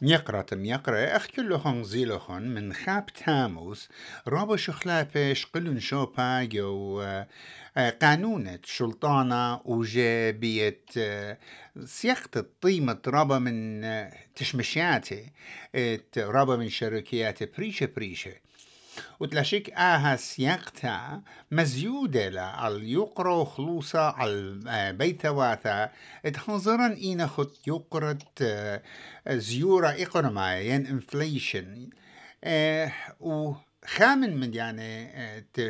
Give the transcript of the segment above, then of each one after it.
ميقرة ميقرة أخ كلهن زيلهن من خاب تاموس رابو شخلافش قلن شوبا جو آه، قانونة شلطانة وجابية آه، سياقة الطيمة رابا من آه، تشمشياتي رابا من شركيات بريشة بريشة. وتلاشيك آها سياقتا مزيودة على يقرأ خلوصا على بيت واثا اتحنظرا إينا خد يقرت زيورة إقرما ين إنفليشن. و خامن من يعني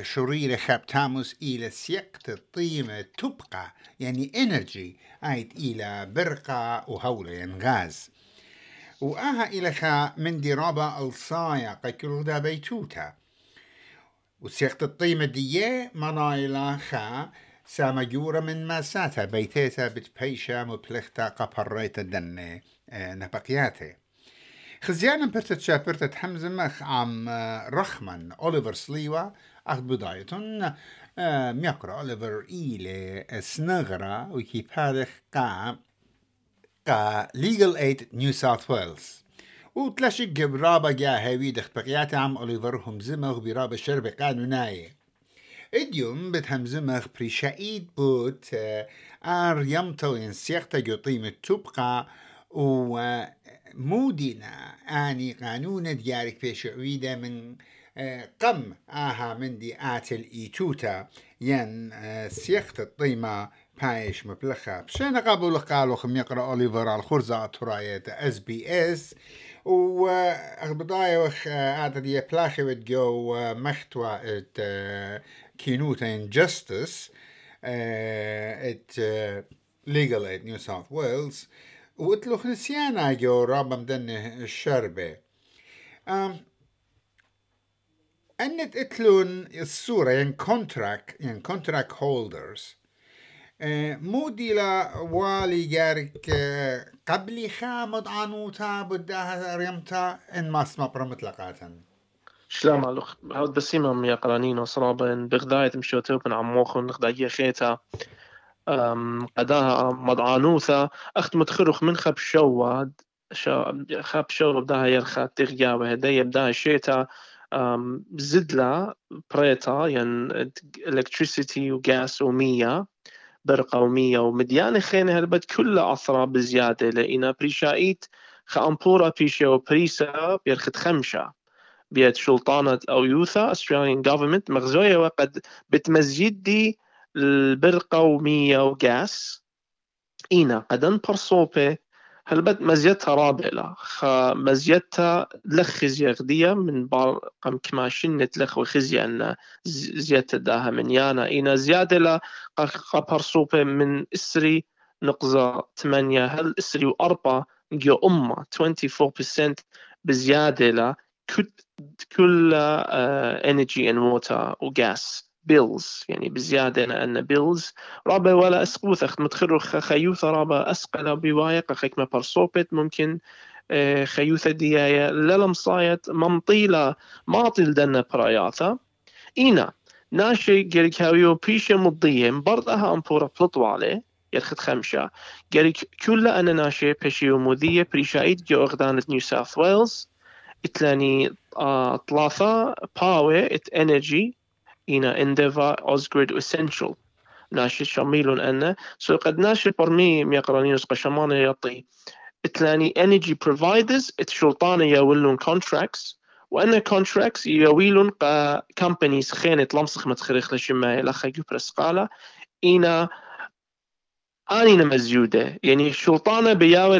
شرير خاب تاموس إلى سيقت الطيمة تبقى يعني إنرجي آيت إلى برقة وهولة يعني غاز. وآها إلى خا من درابة الصايا قيكرو دا بيتوتا. وسيقت الطيمة دي منايلا خا سامجورة من ماساتا بيتيتا بتبيشا مبلغتا قبريتا دني نبقياتي. خزيانا برتت شابرتت حمزة مخ عم رخمن أوليفر سليوا أخذ بدايتون ميقرأ أوليفر إيلي سنغرا وكي بارخ قا قا ليجل ايد نيو ساوث ويلز وتلاشي برابا جا هاوي دخت بقيات عم أوليفر هم زمغ برابا شرب قانوناي إديوم بتهم زمغ بريشايد بوت آر يمتو ينسيقتا قطيمة تبقى ومودنا آني قانون ديارك بيش عويدة من آه، قم آها من دي آتل إيتوتا. ين آه، سيخت الطيمة بايش مبلخة. بشينا قابل قالوا خم يقرأ أوليفر على الخرزة تراية إس بي إس. و بداية وخ عادة دي بلاخي وتجو محتوى إت كينوتا انجستس إت legal aid New South Wales وقتلو خلسيانا جو رابا مدنه الشربة أنت إتلون الصورة ين كونتراك ين كونتراك هولدرز مو ديلا والي جارك قبلي خامد عنوتا بدها ريمتا ان ما اسمع برمتلقاتا شلام الوخ هاد بسيمة يا قرانين وصرابن بغداية مشوتوبن عموخن نخداية خيتا. قداها مضعانوثا أخت متخرخ من خب شواد خب شو بدها يرخى تغيا وهدايا بدها شيتا. زدلا بريتا يعني electricity وغاس ومية برقة ومية ومديانة خينة هربت كلها أثرة بزيادة. لإنا بريشايت خأمبورا بيشا وبريسا بيرخد خمشة. بيت شلطانة أو يوثا Australian government مغزوية وقد بتمزيد دي البرقة ومية وغاس إينا قدن برصوبة هلبت مزيتها رابعة خ مزيتها لخ خزية غدية من بار قم كماشين نتلخ وخزية أن زيادة داها من يانا. إينا زيادة لا برصوبة من إسري نقزة ثمانية هل إسري وأربعة جو أمة. 24% بزيادة لا كل انرجي ان ووتر وغاس بيلز يعني بزيادة لأن بيلز رابا ولا أسقوث. أخت متخرخ خيوثة. رابا أسقل بوايق. أخيك ما برصوبت ممكن آه، خيوثة ديايا للمصايت ممطيلة. ماطل دنا براياتا. إينا. ناشي جريك هاويو بيشا مضية. برضها أمبورا بلطوالي يرخد خمشة. جريك كل أنا ناشي بيشيو مذية بريشايد جو أغدانة نيو ساوث ويلز إتلاني آه ثلاثة باوي إت انرجي إنا انديفا اوزجريد اسينشال ناشي شميل أن سو قد ناشي برمي ميقرانينوس قشمانة يعطي. اتلاني انرجي بروفايدرز اتشلطانة يولون كونتراكتس وأن كونتراكتس يويلون قا كمبانيز خينة لمسخ متخريخ لشما لخا يبرس قالا إنا آنينا مزيودة. يعني شلطانة بياوي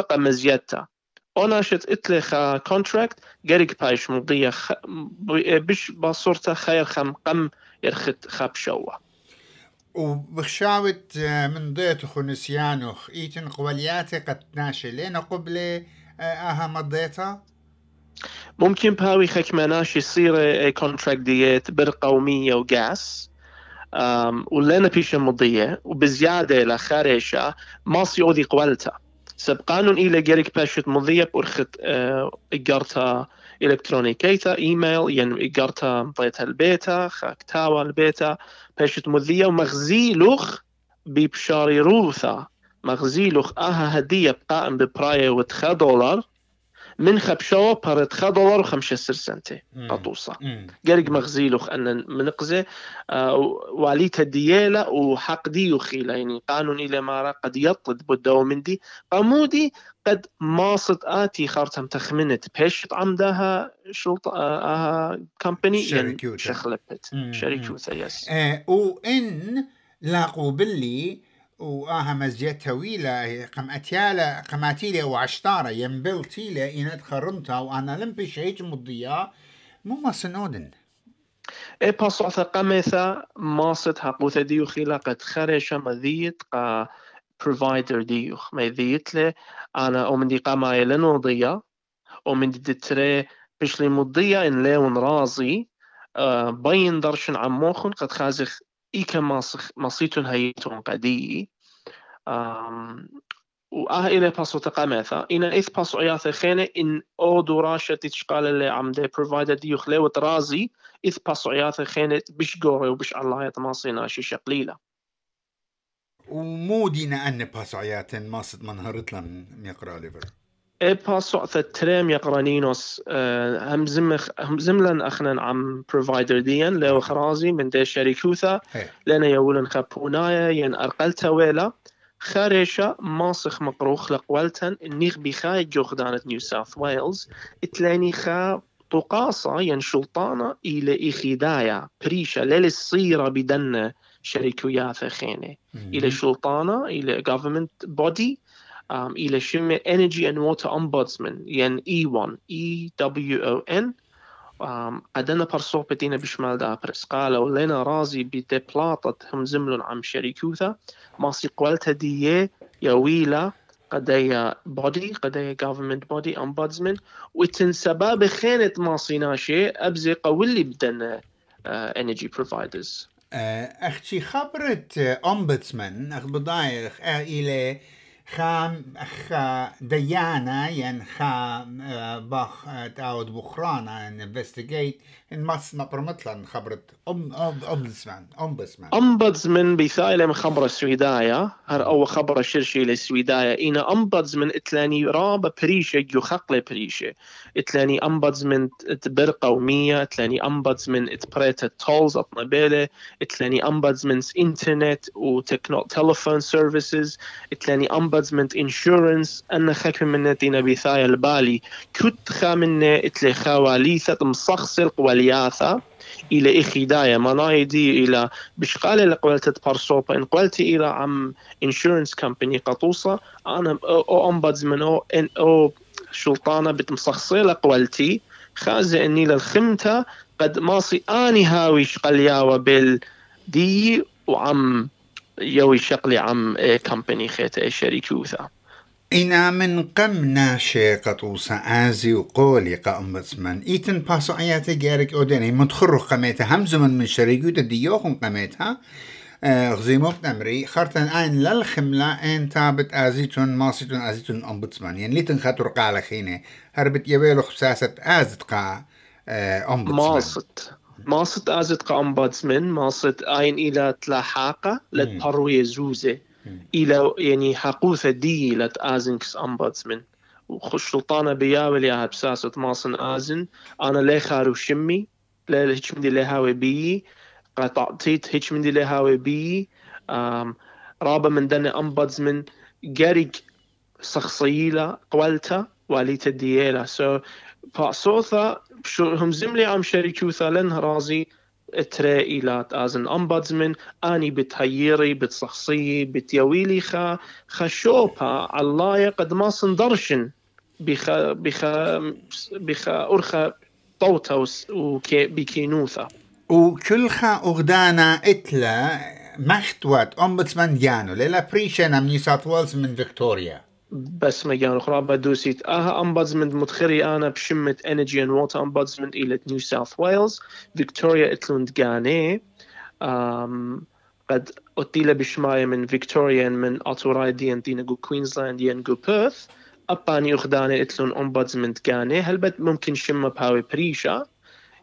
قا مزيدتا اوناشت اتلخ كونتراكت جريك بايش مضية خ... بش بصورته خير خم قم يرخت خاب شوا وبخشاوت من ضيتخ ونسيانخ ايتن قولياتي قد ناشي لين قبل أها مضيتها ممكن باوي خك مناشي يصير كونتراكت ديت برقومية وغاس ولنا بيش مضية وبزيادة لخارشة ما سيودي قولتها سبقانون إلى جيريك باشت مضيق ورخت إجارتا إلكترونيكيتا إيميل ين إجارتا مضيتها البيتا خاكتاوا البيتا باشت مذية ومغزي لوخ ببشاري روثا. مغزي لوخ آها هدية بقائم ببراية وتخا دولار. من خبشوا بارت خدولر وخمسة سرسنتي قطوصة قرق مغزيلوخ أن منقزة آه واليتا ديالا وحق ديوخي يعني قانون إلى ما قد يطلد بدو من دي قمودي قد ماصت آتي خارتم تخمنت. بيش عمدها شلطة آه كمباني شركوتا شخلبت. شركوتا يس. آه وإن لاقوا باللي وآها مزجت طويلة قم أتيالا قم أتيلة وعشتارة ينبل تيلة إن تخرمتها وأنا لم بشيج مضيا. مو ما سنودن إي قميثا ماصت حقوثا ديو قد خرشا مذيت قا provider ديوخ ما ذيت له أنا ومن دي قاما يلنو ضيا ومن تري بشلي مضيا إن ليون رازي. آه بين درشن عموخن قد خازخ إيكا مصيتون هيتون قدي وآه إلى باسو تقامثا إن إث باسو عياثة خينة إن أو دوراشة تشقال اللي عم دي بروفايدر دي يخلي وترازي إث باسو عياثة خينة بش قوري وبش الله يتماصينا شي شقليلة ومو دينا أن باسو عياثة ماصد منهرت لن يقرأ ليفر. باسو تريم يقرانينوس آه، هم زم هم زملن اخنا عم بروفايدر ديان لو خرازي من دي شركوثا لنا يولن خبونايا ين أرقلتا ويلا خارشة ماسخ مقروخ لقوالتن النيغ بخاي جوخدانة نيو ساوث ويلز إتلاني خا طقاصة ين شلطانة إلى إخدايا بريشة للصيرة بدن شركوياثة خينة إلى شلطانة إلى government body um, إلى شمة Energy and Water Ombudsman ين E1 E W O N. um, عدنا برصوح بدينا بشمال دابرس. قالوا لنا رازي بدبلاطة هم زملون عم شركوثا ماسي قوالتا دي يويلا قدايا بودي قدايا government body ombudsman. وتن سباب خينة ماسي ناشي أبزي قولي بدنا uh, energy providers. أختي خبرت ombudsman أخ بضايخ إلى خام خا ديانا ين خا بخ تعود بخرانا انفستيجيت مس نبرمتلن خبرت. ام امبسمان امبسمان امبدزمن بيثايل من خبر السويدايا. هر أو خبر الشرشي للسويدايا. أنا امبدزمن إتلاني رابا بريشة جو خقلة بريشة. إتلاني امبدزمن تبر قومية إتلاني امبدزمن اتبريتا تولز أطنبيلة. إتلاني امبدزمن إنترنت وتكنو تلفون سيرفيسز. إتلاني امبدزمن إنشورنس. أنا خاك من تينا بيثايا البالي كنت خامنة إتلي خواليثة مصخصل قوالياثة إلى إخداية. منايدي إلى بشقالة لقولت بارسوبا. إن قولت إلى عم insurance company قطوصة أنا أو أمبادزمن أو إن أو شلطانة بتمصخصيلة قولتي خازة إني للخمتة قد ماصي أني هاوي شقلياوة بالدي وعم يوي شقلي عم كمباني خيتا شريكوثا إنا من قم ناشي قطوسة آزي وقولي قام بسمن إيتن باسو عياتي جارك أوديني. متخرو قميتها هم زمن من شريكو ديوخن قميتها غزيمو بنمري خرطن آين للخملة إن تابت آزيتون ماسيتون آزيتون أمبتسمان يعني ليتن خاطر قالة خينة. هربت يبيلو خساسة آزت قا أمبتسمان ماصت ماصت آزت قا أمبتسمان ماصت آين إلى تلاحاقة لتبروي زوزة. إلى يعني حقوثة دي لت ازنكس وخش سلطانة بياول يا بساسة ماصن آزن. آنا لي خارو شمي. لا هيك مندي لي هاوي بي قطعتيت هيك مندي لي هاوي بي رابا من دنا امبودسمن قرق شخصيلة قولتا واليتا ديالا سو فاسوثا هم زملي عم شريكوثا لن رازي ترائيلات ازن أمبادزمن آني بتهيري بتصخصي بتيويلي خا خشوبها الله قد ما صندرشن بخ بخ بخ أرخا طوتوس وبكينوثا وكلخا أغدانا إتلا مختوات امبودزمان جانو للا بريشن من نيو ساوث ويلز من فيكتوريا بس مجان أخرى بدوسيت أها أمبادزمنت متخري أنا بشمة Energy and Water Ombudsman إلى نيو ساوث ويلز فيكتوريا إتلوند جاني قد أتيلا بشماية من فيكتوريا من أطوراي ديان دينا جو كوينزلاند ديان جو بيرث أباني أخداني إتلون أمبادزمنت جاني هل بد ممكن شمة بهاوي بريشا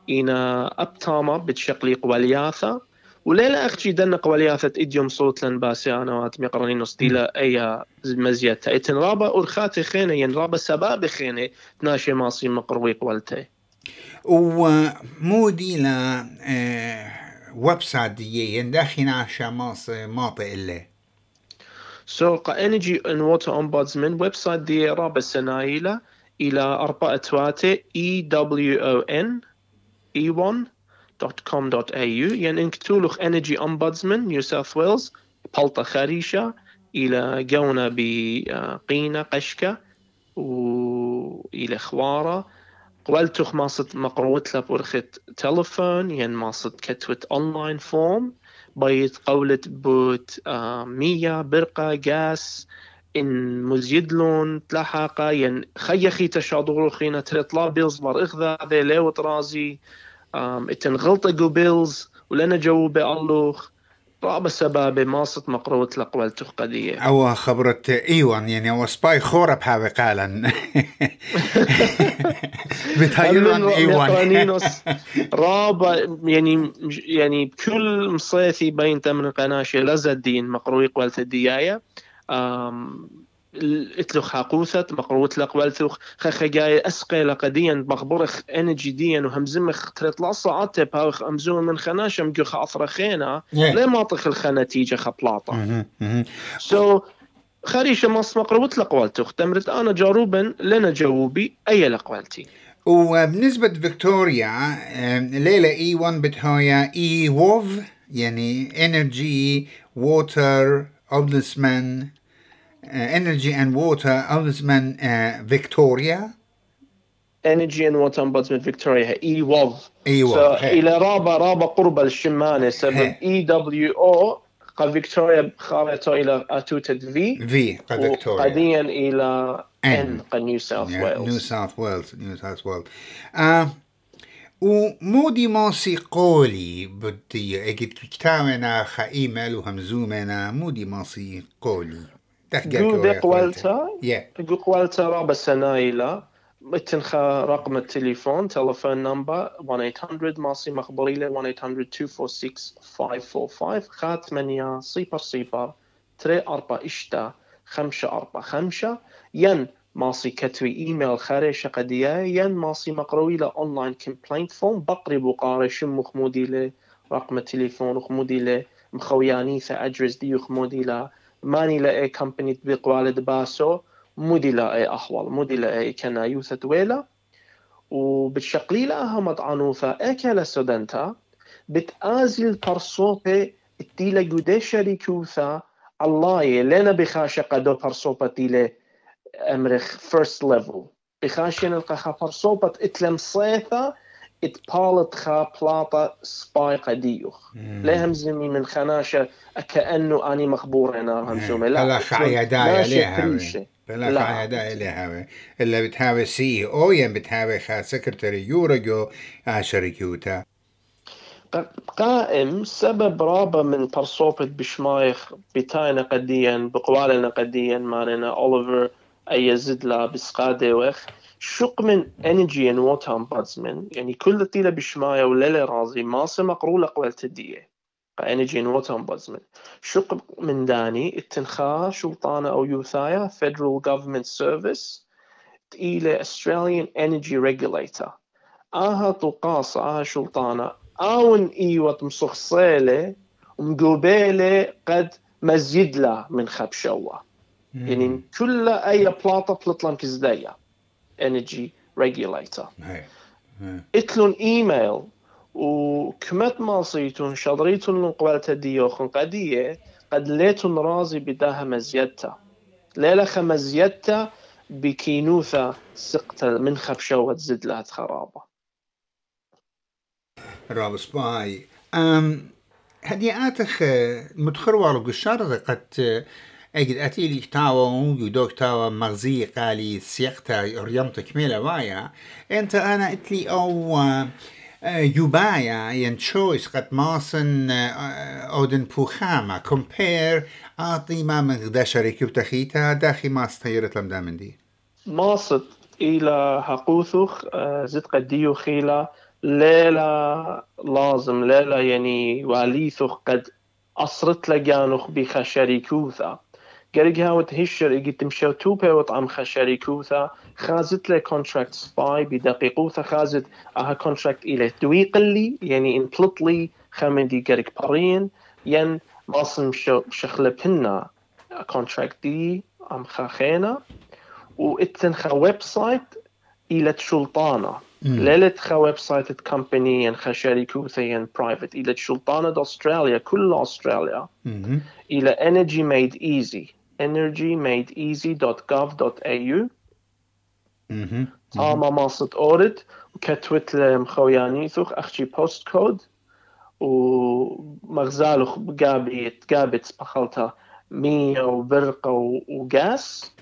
إنا أبتاما بتشقلي قوالياثا وليلة أخشي دنق ولياثة إديوم صوت لن بأسي أنا وات مقرنين ستيلا أي مزيتا إتن رابا أرخاتي خينة ين رابا سباب خينة تناشي ماسي مقروي قولتي. ومودي لا آه ويب سايت دي يندخنا شماس ماطئ اللي So Energy and Water Ombudsman ويب سايت دي رابا سنايلة إلى أربعة تواتي EWON E1 www.energy.com.au يعني إنك تولخ انرجي امبودزمان نيو ساوث ويلز بلطة خريشة إلى جونا بقينة قشكة وإلى خوارة. قولتوخ ماصت مقروت لبورخت تلفون ين ماصت كتوت أونلاين فورم. بيت قولت بوت مية برقة جاس إن مزيدلون تلحقا ين خيخي تشادورو خينا تريطلا بيلز مر اخذا ذي ليوت رازي إتن غلطة قبيلز ولنا جواب اللوخ رابع سبابة ماصت مقروت لقوال تقدية أو خبرة إيوان يعني أو سباي خورة بهذا قالا. بتايران إيوان. رابع يعني يعني بكل مصيثي بين تمن قناشة لزدين مقروي قوال تديايا اتلوخ حاقوثت مقروت لق والثوخ خخ جاي أسقي لقديا مغبرخ انرجي ديا وهمزمخ تريت لاصا عتب هاوخ أمزوم من خناشم جو خاطر خينا ليه ما طخ الخنا تيجا خبلاطة سو خريشة مص مقروت لق والتوخ تمرت آنا جاروبا لنا جاوبي أي لقوالتي وبالنسبة فيكتوريا ليلة اي 1 بتهايا إي ووف يعني إنرجي ووتر أوبلسمان. Energy and Water Ombudsman فيكتوريا Energy and Water Ombudsman Victoria. اي ووف أيوه so إلى رابا رابا قرب الشمانه سبب اي دبليو أو قد فيكتوريا خارطة إلى اتوتد في في قد فيكتوريا وقديا إلى ان قد نيو ساوث ويلز نيو ساوث ويلز نيو ساوث ويلز ومودي موسيقولي بدي اجد كتابنا خا ايميل وهمزومنا مودي موسيقولي جودي قوالتا جو قوالتا رابع سنايلا متنخا رقم التليفون تلفون نمبر 1-800 ماسي مخبريلة 1-800-246-545 خات ثمانية صفر صفر تري أربعة إشتا خمسة أربعة خمسة. ين ماسي كتوي إيميل خارج قديا ين ماسي مقروي له أونلاين كومبلينت فون بقري بقاري شم خمودي له؟ رقم التليفون وخمودي له. مخوياني ثا أدرس دي وخمودي له. ماني لاقي كمباني تبيق والد باسو مودي لاقي أحوال مودي لاقي كنا يوثة ويلا. وبتشقليلة أهمت عنوثة أكل سودنتا بتآزي البرصوبة التيلة جودة شريكوثة الله لنا بخاشة قدو برصوبة تيلة أمرخ first level. بخاشة نلقى برصوبة إتلم صيثة اتبالت خا بلاطة سباي قديوخ لا همزمي من خناشة كأنه أني مخبور أنا همزومي. لا لا خايا دايا ليها بلا خايا دايا ليها إلا بتهاوي سي أو ين بتهاوي خا سكرتري يورجو شركيوتا قائم سبب رابع من برصوبة بشمايخ بتاينا قديا بقوالنا قديا مالنا أوليفر أي زدلا بسقادي وخ شق من انرجي ان ووتر امبادزمن يعني كل طيله بشماية ولا رازي ما مقرولة قبل تدية. انرجي ان ووتر امبادزمن شق من داني اتنخا شلطانة أو يوثايا فيدرال جوفرمنت سيرفيس تقيلة استراليان انرجي ريجوليتر آها طقاصة آها شلطانة آون إيوة مصخصيلة ومقوبيلة قد مزيد له من خبشوة يعني كل أي بلاطة كزدايا انرجي ريجوليتر اتلون ايميل وكمت ماصيتون شضريتون قبل تديوخن قدية قد ليتون رازي بداها مزيدتا ليلة مزيدتا بكينوثة سقطة من خبشوة زد لها خرابة راب سباي أم هدياتك متخروة قشار قد اجد اتيلي تاوا يدوك تاوا مغزي قالي سيقتا ريمت كميلة وايا انت أنا اتلي أو يوبايا ين تشويس قد ماسن اودن بوخاما كومبير اعطي ما من غدا شريكي وتخيتا داخي ما استيرت لم دامن دي ماصت إلى حقوثوخ زد قديو خيلا ليلة لازم. ليلة يعني واليثخ قد أصرت لجانوخ بخشريكوثا قريق هاوت هشر إيجي تمشو توبي وطعم خشريكوثا خازت له كونتراكت سباي بدقيقوثا خازت أها إلى دويقلي يعني ان بلطلي خامدي قريق بارين ين ماصم شخلة بنا كونتراكت دي ام خاخينا واتنخا ويب سايت إلى شلطانة ليلة خا ويب سايت كمباني ين خا شركة ين برايفت إلى شلطانة أستراليا كل أستراليا إلى energy made easy. energymadeeasy.gov.au تاما ماصت اورد وكتوت لمخوياني ثوخ اخشي بوست كود ومغزالو قابت قابت بخلطة مية وبرقة وقاس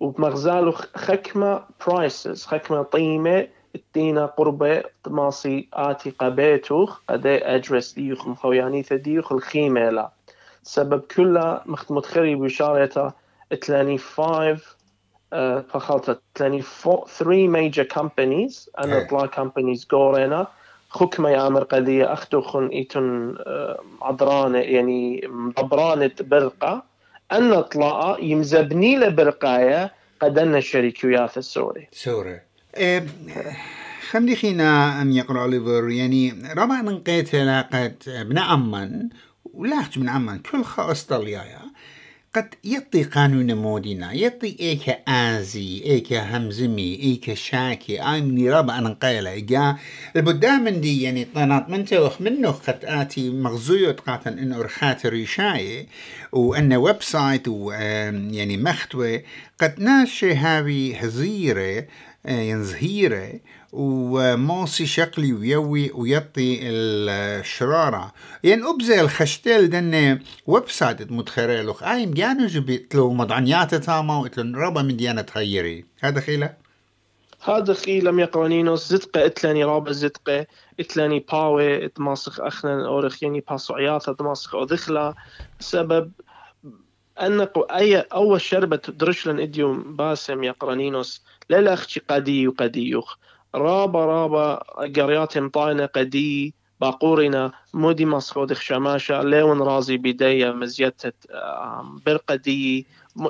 وبمغزالو خكمة برايسز خكمة طيمة التينا قربة ماصي آتي قبيتوخ قدي أدرس ديوخ مخويانيثة ديوخ الخيمة لا سبب كلها متخري بشارته 25 فخلطة 3 major companies أنا طلع companies قورينا خكمة يا أمر قضية أختو خن إيتن عضرانة يعني مضبرانة برقة. أن طلع يمزبني لبرقاية قدنا الشركيات السوري سوري. إيه خمدي خينا أم يقرأ ليفر يعني ربع من قيت علاقة ابن عمان ولاحت من عمان كل خا أستراليا قد يطي قانون مودينا يطي إيك آزي إيك همزمي إيك شاكي آمني ربع أنا قيلة إيجا البدام من دي يعني طنات من توخ منه قد آتي مغزوية قاتن إنه رخات ريشاي. وأن ويب سايت و يعني مختوى قد ناشي هاوي هزيرة ينزهيرة وموصي شكلي ويوي ويطي الشرارة. يعني أبزي الخشتيل دن ويب سايت متخيرلوخ آيم جانو جبت له مضعنيات تاما وإتلن ربا من ديانة تغيري. هذا خيلة؟ هذا خيلة يقرانينو زدقة إتلاني رابا زدقة. إتلاني باوي إتماسخ أخنا أورخ يعني باسعيات إتماسخ أذخلا سبب أنك أي أول شربة درشلن إديوم باسم يقرانينوس لا أختي قدي وقديوخ رابا رابا قريات مطاينة قدي باقورنا مودي مصخود خشماشا ليون رازي بداية مزيتة برقدي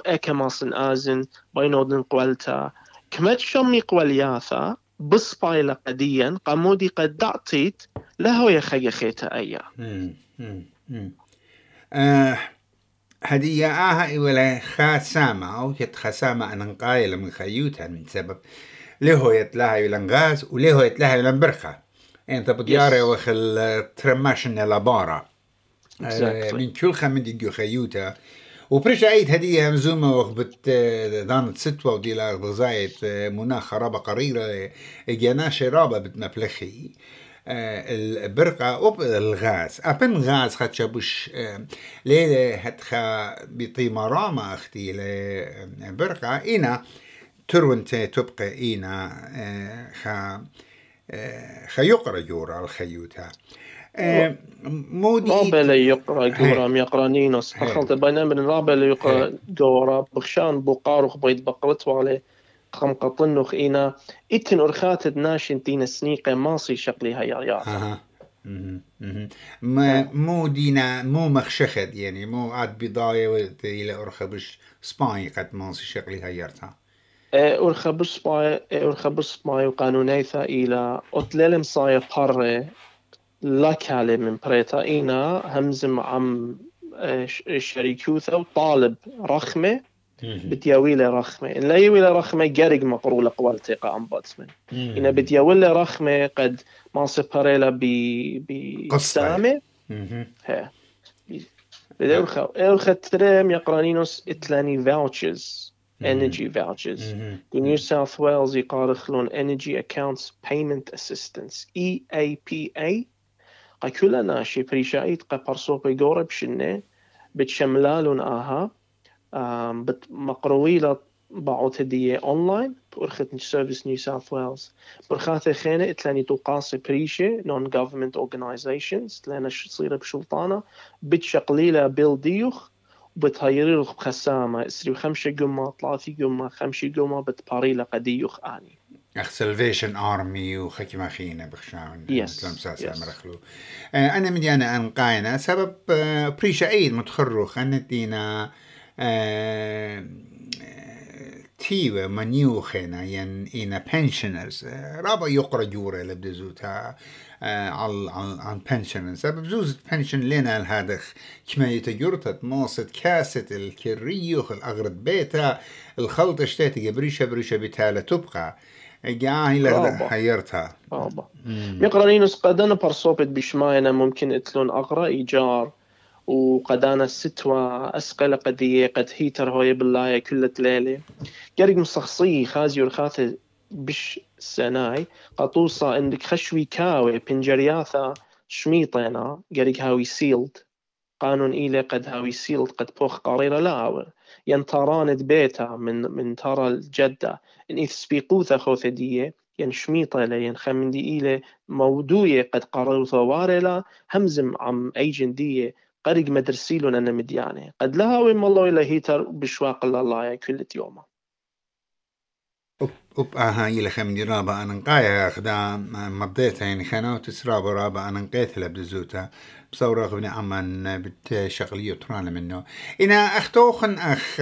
أكا ماصن آزن بينودن قولتا كمت شمي قولياثا بصبايلة قديا قمودي قد دعطيت لهو يخي خيتا أيا. آه هدية آها ولا خاسامة أو يت خاسامة أنا قايلة من خيوتها من سبب. لهو يتلاها يلان غاز ولهو يتلاها يلان برخة. انت بديارة وخل ترماشن لابارا. Exactly. من كل خمد يجو خيوتها وبرش عيد هدية همزومة وخبت دانت ستوة وديلا غزايت مناخ خرابة قريرة جناش رابة بتمبلخي البرقة أب الغاز. أبن غاز خد شابوش ليلة هتخا بطيمة أختي لبرقة إنا ترونت تبقى إينا خا خا يقرأ جورا الخيوتا مودي رابع يقرأ جورا يقرا نينوس فخلت بينما من رابع يقرأ جورا بخشان بقارخ بيت بقرت عليه خم قطنخ إينا إتن أرخات ناشن تين سنيقة ماصي شقلي هيا يا ما مو دينا مو مخشخد يعني مو عاد بضاية إلى أرخبش سباي قد ماصي شقلي هيرتها أرخبش سباي أرخبش سباي وقانونيثا إلى أتللم صايا بره لا من بريتا إينا همزم عم شريكوثا وطالب رخمة. بتياويله رخمة. إن لا يويله رخمة جارق مقرولة قوالتي أمباتسمن إن بتياويله رخمة قد ما سباريلا ب بسامة ها. بدأوخا أوخا تريم يقرانينوس إتلاني vouchers energy vouchers. New South Wales يقارخلون energy accounts payment assistance EAPA قا ناشي بريشايت قا برسوبي بيقورب شنة بتشملالون آها مقرويلة بعض هدية أونلاين بأرخت سيرفيس نيو ساوث ويلز برخاثة خينة تلاني توقاسي بريشة نون government organizations تلانا تصير بشلطانة. بتشقليلة بيل ديوخ وبتهيري بخسامة. اسري خمسة قمة ثلاثة قمة خمسة قمة بتباريلة قديوخ آني اخ سلفيشن ارمي وخكي ما خينا بخشاون. Yes, تلمساسا yes. مرخلو. أنا مدي انا انقاينا سبب آه، بريشا عيد متخرخ انتينا آه، تيوة منيوخنا ين إنا pensioners آه، رابا يقرا جورة لبدزوتها على على على pensioners. سبب زوز pension لنا الهادخ كما يتجرتت ماصت كاسة الكريوخ الأغرد بيتا الخلطة اشتاتي بريشة بريشة بتالة تبقى. جاهي. حيرتها بابا مقرانينوس قدانا برصوبت بشماينا ممكن إتلون أغرى وقدانا ستوى أسقل قدية قد هيتر هوي بالله كل ليلة قرق مصخصي خازي والخاثة بش سناي. قطوصة عندك خشوي كاوي بنجرياثا شميطينا قرق هاوي سيلد. قانون إيلي قد هاوي سيلد قد بوخ قريرة لا ينتراند بيتا من من ترى الجدة. إن إذ سبيقوثا خوثدية ين شميطة ين خمندي إيلي مودوية قد قرروا ثوارلا همزم عم أيجندية قرق مدرسيلو أنا مديانة قد لها ويم الله إلى هيتر بشواق الله كل يوم أب آها إلى خمدي رابا أنا نقايا أخدا مضيتها يعني خانو تسرابا رابا أنا نقيت لبدزوتا بصورة غبني عمان بتشغلية ترانا منه إنا أختوخن أخ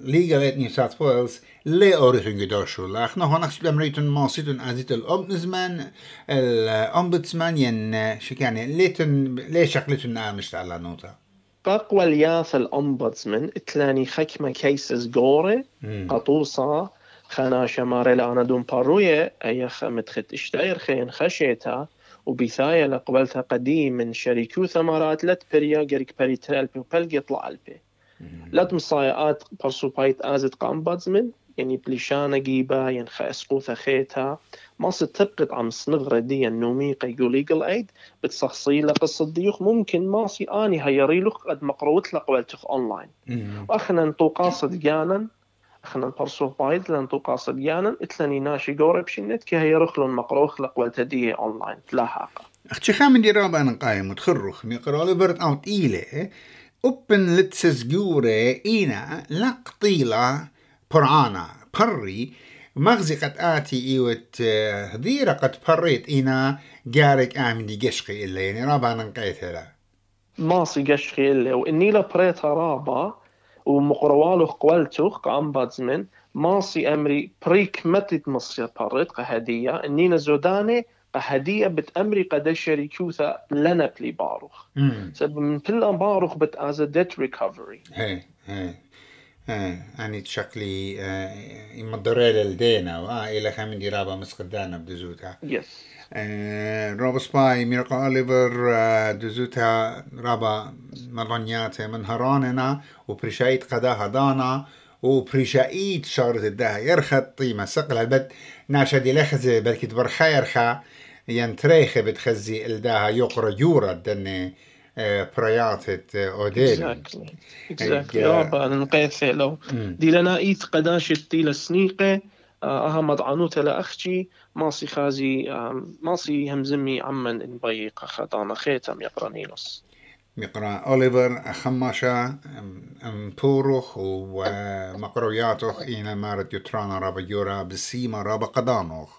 ليغالات نيو ساوث ويلز لي أوريخن قداشو لأخ نهو نخش بأمريتون ماسيتون أزيت الأمبنزمان الأمبتسمان ين شكاني ليتن ليه شغلتون آمشت على نوتا قاقوى الياث الأمبودسمن اتلاني خكمة كيسز غوري قطوصة خانا شماري لأنا دون باروية أي متخت اشتاير خين خشيتا وبثاية لقبلتها قديم من شريكو ثمرات لت بريا قريك بري ترالبي وبلقي يطلع البي لت مصايقات برسو بايت آزت قامبادزمن يعني بليشانة جيبا ينخا اسقوثة خيتا ما ستبقت عم صنغرة دي النوميقة يقول ليقل ايد بتصخصي له قصة ديوخ ممكن ماسي اني هيري له قد مقروت له قبلتخ اونلاين واخنا نطو قاصد أخنا نبرسو بايد لنطو قاصد جانا اتلاني ناشي قورب شنت كي هي رخلون مقروخ لقبلت دي أونلاين. تلاحق أختي خامن دي رابا أنا قايم متخرخ ميقرالي برد أوت إيلي. أبن لتسز جوري إينا لقطيلة برعانا بري. مغزي قد آتي إيوت آه، هذيرة قد بريت إينا جارك آمن دي قشقي إلا يعني رابا أنا نقيت لا. ماسي قشخي اللي وإني لا رابا ومقروالو قولتو قام بادزمن ماسي أمري بريك متت مصير بريت قهدية انينا زوداني قهدية بتأمري قد شريكوثا لنا بلي باروخ. سبب من بلا باروخ بت از ديت ريكفري هي هي. تشكلي آه، يمدري للدينا وآه إلى خامن دي رابا مسقدانا بدزوتها. يس روب سباي ميرقا أوليفر دزوتها رابا ملونيات من هراننا وبرشايت قداها دانا وبرشايت شارت الدها يرخت طيمة سقل البد ناشا دي لخزة بلكي تبرخا يرخا ينتريخ بتخزي الداها يقرا يورا دني آه، اوديل exactly. هي- رابا نقيث لو. دي لنا ايث قداشت دي لسنيقة أها مضعنوته لأختي ماسي خازي ماسي همزمي عمن إن بيق خطانا خيتم يقرانينوس مقرا أوليفر خماشة أم- أم بوروخ ومقروياتوخ إينا مارت يترانا رابا يورا بسيما رابا قدانوخ.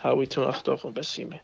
هاويتون اختوخ بسيمه